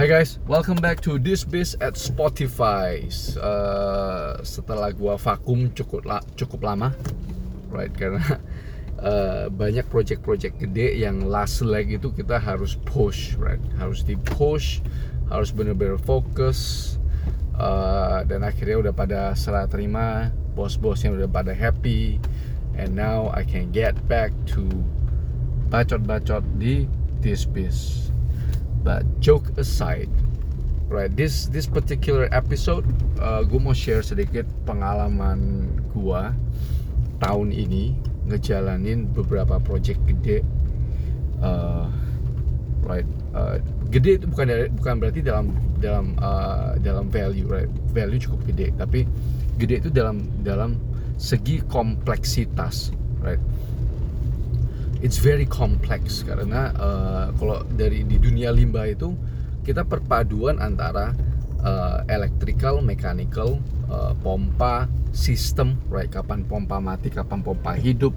Hai guys, welcome back to This Biz at Spotify. Uh, setelah gua vakum cukup la cukup lama, right? Karena uh, banyak project-project gede yang last leg itu kita harus push, right? Harus di push, harus bener-bener fokus. Uh, dan akhirnya udah pada serah terima, bos-bosnya udah pada happy, and now I can get back to bacot-bacot di This Biz but joke aside right this this particular episode uh, gue mau share sedikit pengalaman gue tahun ini ngejalanin beberapa project gede. Uh, right uh, gede itu bukan bukan berarti dalam dalam uh, dalam value right value cukup gede. Tapi gede itu dalam dalam segi kompleksitas right it's very complex karena uh, kalau dari di dunia limbah itu kita perpaduan antara uh, electrical, mechanical, uh, pompa, sistem, right? Kapan pompa mati, kapan pompa hidup.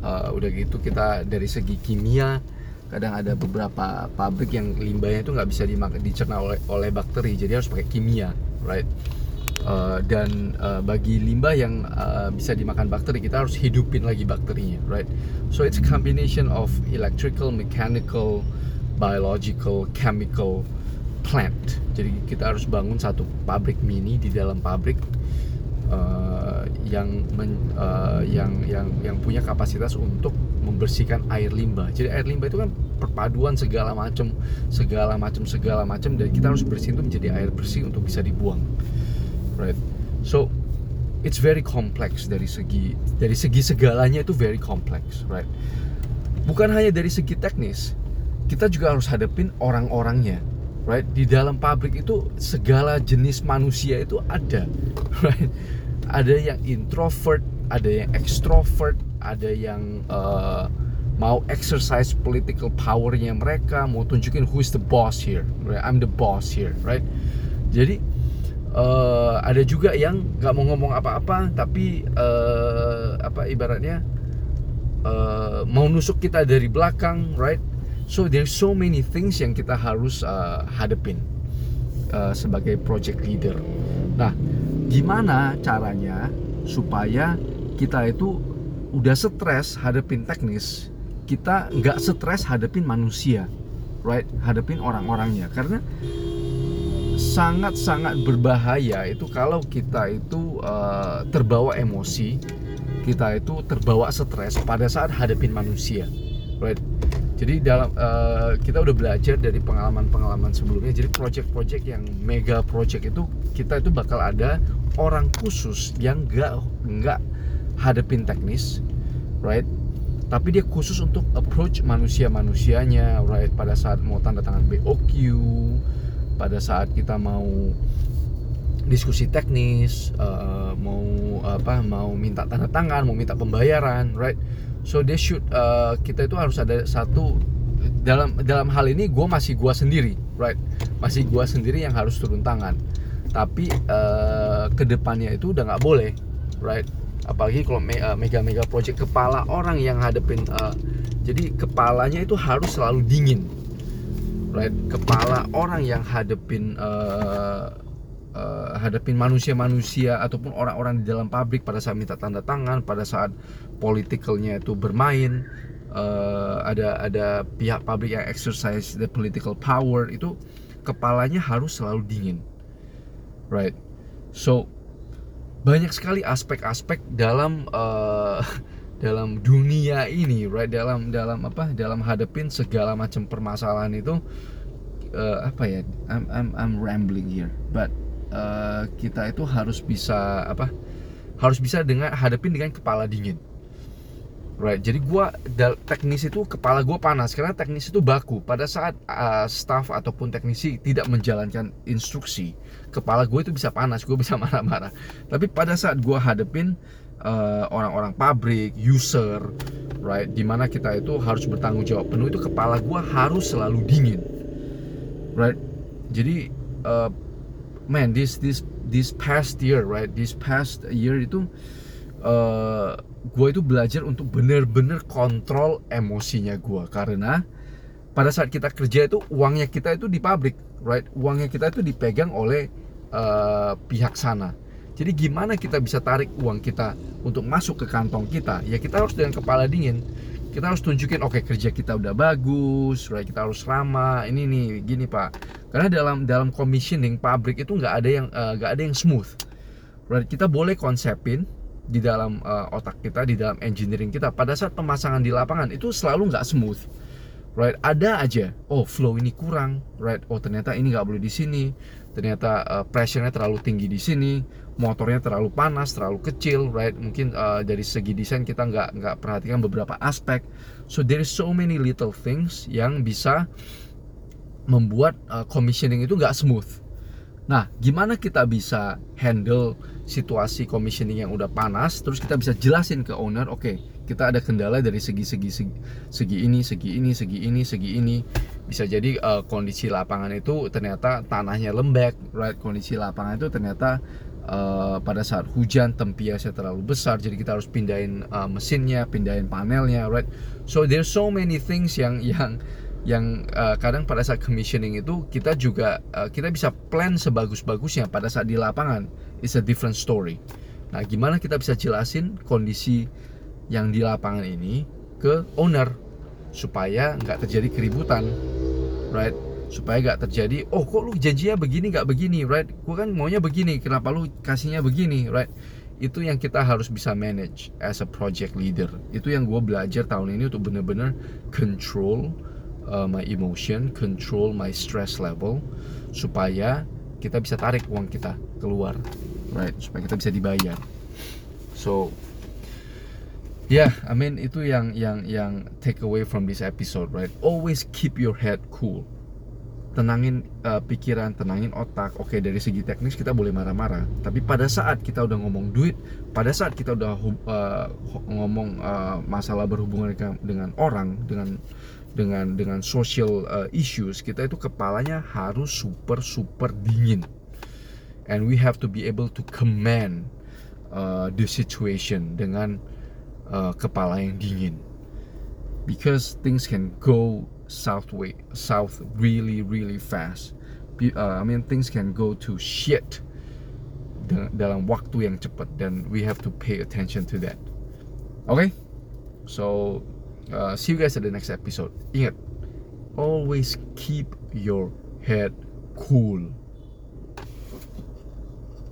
Uh, udah gitu kita dari segi kimia kadang ada beberapa pabrik yang limbahnya itu nggak bisa dicerna oleh oleh bakteri jadi harus pakai kimia right Uh, dan uh, bagi limbah yang uh, bisa dimakan bakteri kita harus hidupin lagi bakterinya right? So it's a combination of electrical mechanical biological chemical plant. Jadi kita harus bangun satu pabrik mini di dalam pabrik uh, yang men, uh, yang yang yang punya kapasitas untuk membersihkan air limbah. Jadi air limbah itu kan perpaduan segala macam segala macam segala macam dan kita harus bersihin itu menjadi air bersih untuk bisa dibuang right. So it's very complex dari segi dari segi segalanya itu very complex right? Bukan hanya dari segi teknis kita juga harus hadapin orang-orangnya right? Di dalam pabrik itu segala jenis manusia itu ada right? Ada yang introvert ada yang extrovert ada yang uh, mau exercise political powernya mereka mau tunjukin who is the boss here right? I'm the boss here right? Jadi uh, ada juga yang nggak mau ngomong apa-apa tapi uh, apa ibaratnya uh, mau nusuk kita dari belakang right? So there's so many things yang kita harus uh, hadepin uh, sebagai project leader. Nah gimana caranya supaya kita itu udah stres hadepin teknis kita nggak stres hadepin manusia right? Hadepin orang-orangnya. Karena sangat-sangat berbahaya itu kalau kita itu uh, terbawa emosi, kita itu terbawa stres pada saat hadapin manusia, right? Jadi dalam uh, kita udah belajar dari pengalaman-pengalaman sebelumnya. Jadi project-project yang mega project itu kita itu bakal ada orang khusus yang nggak nggak hadapin teknis, right? Tapi dia khusus untuk approach manusia-manusianya, right? Pada saat mau tanda tangan BOQ, pada saat kita mau diskusi teknis uh, mau apa mau minta tanda tangan mau minta pembayaran right? So they should uh, kita itu harus ada satu dalam dalam hal ini gue masih gue sendiri right? Masih gue sendiri yang harus turun tangan. Tapi uh, ke depannya itu udah nggak boleh right? Apalagi kalau me, uh, mega mega project kepala orang yang hadepin uh, jadi kepalanya itu harus selalu dingin right. Kepala orang yang hadepin uh, uh, hadapin manusia-manusia ataupun orang-orang di dalam pabrik pada saat minta tanda tangan pada saat politikalnya itu bermain uh, ada ada pihak pabrik yang exercise the political power itu kepalanya harus selalu dingin. Right. So banyak sekali aspek-aspek dalam uh, dalam dunia ini right dalam dalam apa dalam hadapin segala macam permasalahan itu uh, apa ya I'm, I'm I'm rambling here but uh, kita itu harus bisa apa harus bisa dengan hadapin dengan kepala dingin right. Jadi gua teknis itu kepala gua panas karena teknis itu baku. Pada saat uh, staff ataupun teknisi tidak menjalankan instruksi kepala gue itu bisa panas gue bisa marah-marah. Tapi pada saat gua hadapin eh, orang-orang pabrik, user, right? Di mana kita itu harus bertanggung jawab penuh itu kepala gue harus selalu dingin, right? Jadi, uh, man, this this this past year, right? This past year itu uh, eh, gue itu belajar untuk bener-bener kontrol emosinya gue karena pada saat kita kerja itu uangnya kita itu di pabrik, right? Uangnya kita itu dipegang oleh uh, pihak sana. Jadi gimana kita bisa tarik uang kita untuk masuk ke kantong kita? Ya kita harus dengan kepala dingin. Kita harus tunjukin, oke okay, kerja kita udah bagus, right? Kita harus ramah. Ini nih, gini pak. Karena dalam dalam commissioning pabrik itu nggak ada yang uh, nggak uh, ada yang smooth, right? Kita boleh konsepin di dalam uh, otak kita, di dalam engineering kita. Pada saat pemasangan di lapangan itu selalu nggak smooth right ada aja. Oh flow ini kurang right. Oh ternyata ini nggak boleh di sini. Ternyata uh, pressure-nya terlalu tinggi di sini. Motornya terlalu panas terlalu kecil right. Mungkin uh, dari segi desain kita nggak nggak perhatikan beberapa aspek. So there is so many little things yang bisa membuat uh, commissioning itu nggak smooth Nah, gimana kita bisa handle situasi commissioning yang udah panas, terus kita bisa jelasin ke owner, oke, okay, kita ada kendala dari segi-segi segi, segi ini, segi ini, segi ini, segi ini. Bisa jadi uh, kondisi lapangan itu ternyata tanahnya lembek, right? Kondisi lapangan itu ternyata uh, pada saat hujan tempiasnya terlalu besar, jadi kita harus pindahin uh, mesinnya, pindahin panelnya, right? So there's so many things yang yang yang uh, kadang pada saat commissioning itu kita juga uh, kita bisa plan sebagus-bagusnya pada saat di lapangan it's a different story. Nah, gimana kita bisa jelasin kondisi yang di lapangan ini ke owner supaya nggak terjadi keributan, right? Supaya nggak terjadi, oh kok lu janjinya begini nggak begini, right? Gua kan maunya begini, kenapa lu kasihnya begini, right? Itu yang kita harus bisa manage as a project leader. Itu yang gue belajar tahun ini untuk bener-bener control uh, my emotion, control my stress level supaya kita bisa tarik uang kita keluar, right? Supaya kita bisa dibayar. So, yeah, I mean itu yang yang yang take away from this episode, right? Always keep your head cool. Tenangin uh, pikiran, tenangin otak. Oke, okay, dari segi teknis kita boleh marah-marah, tapi pada saat kita udah ngomong duit, pada saat kita udah uh, ngomong uh, masalah berhubungan dengan orang, dengan dengan dengan social uh, issues kita itu kepalanya harus super super dingin. And we have to be able to command uh, the situation dengan uh, kepala yang dingin. Because things can go south way south really really fast. Uh, I mean things can go to shit dalam waktu yang cepat dan we have to pay attention to that. Okay? So Uh, see you guys at the next episode. Ingat, always keep your head cool.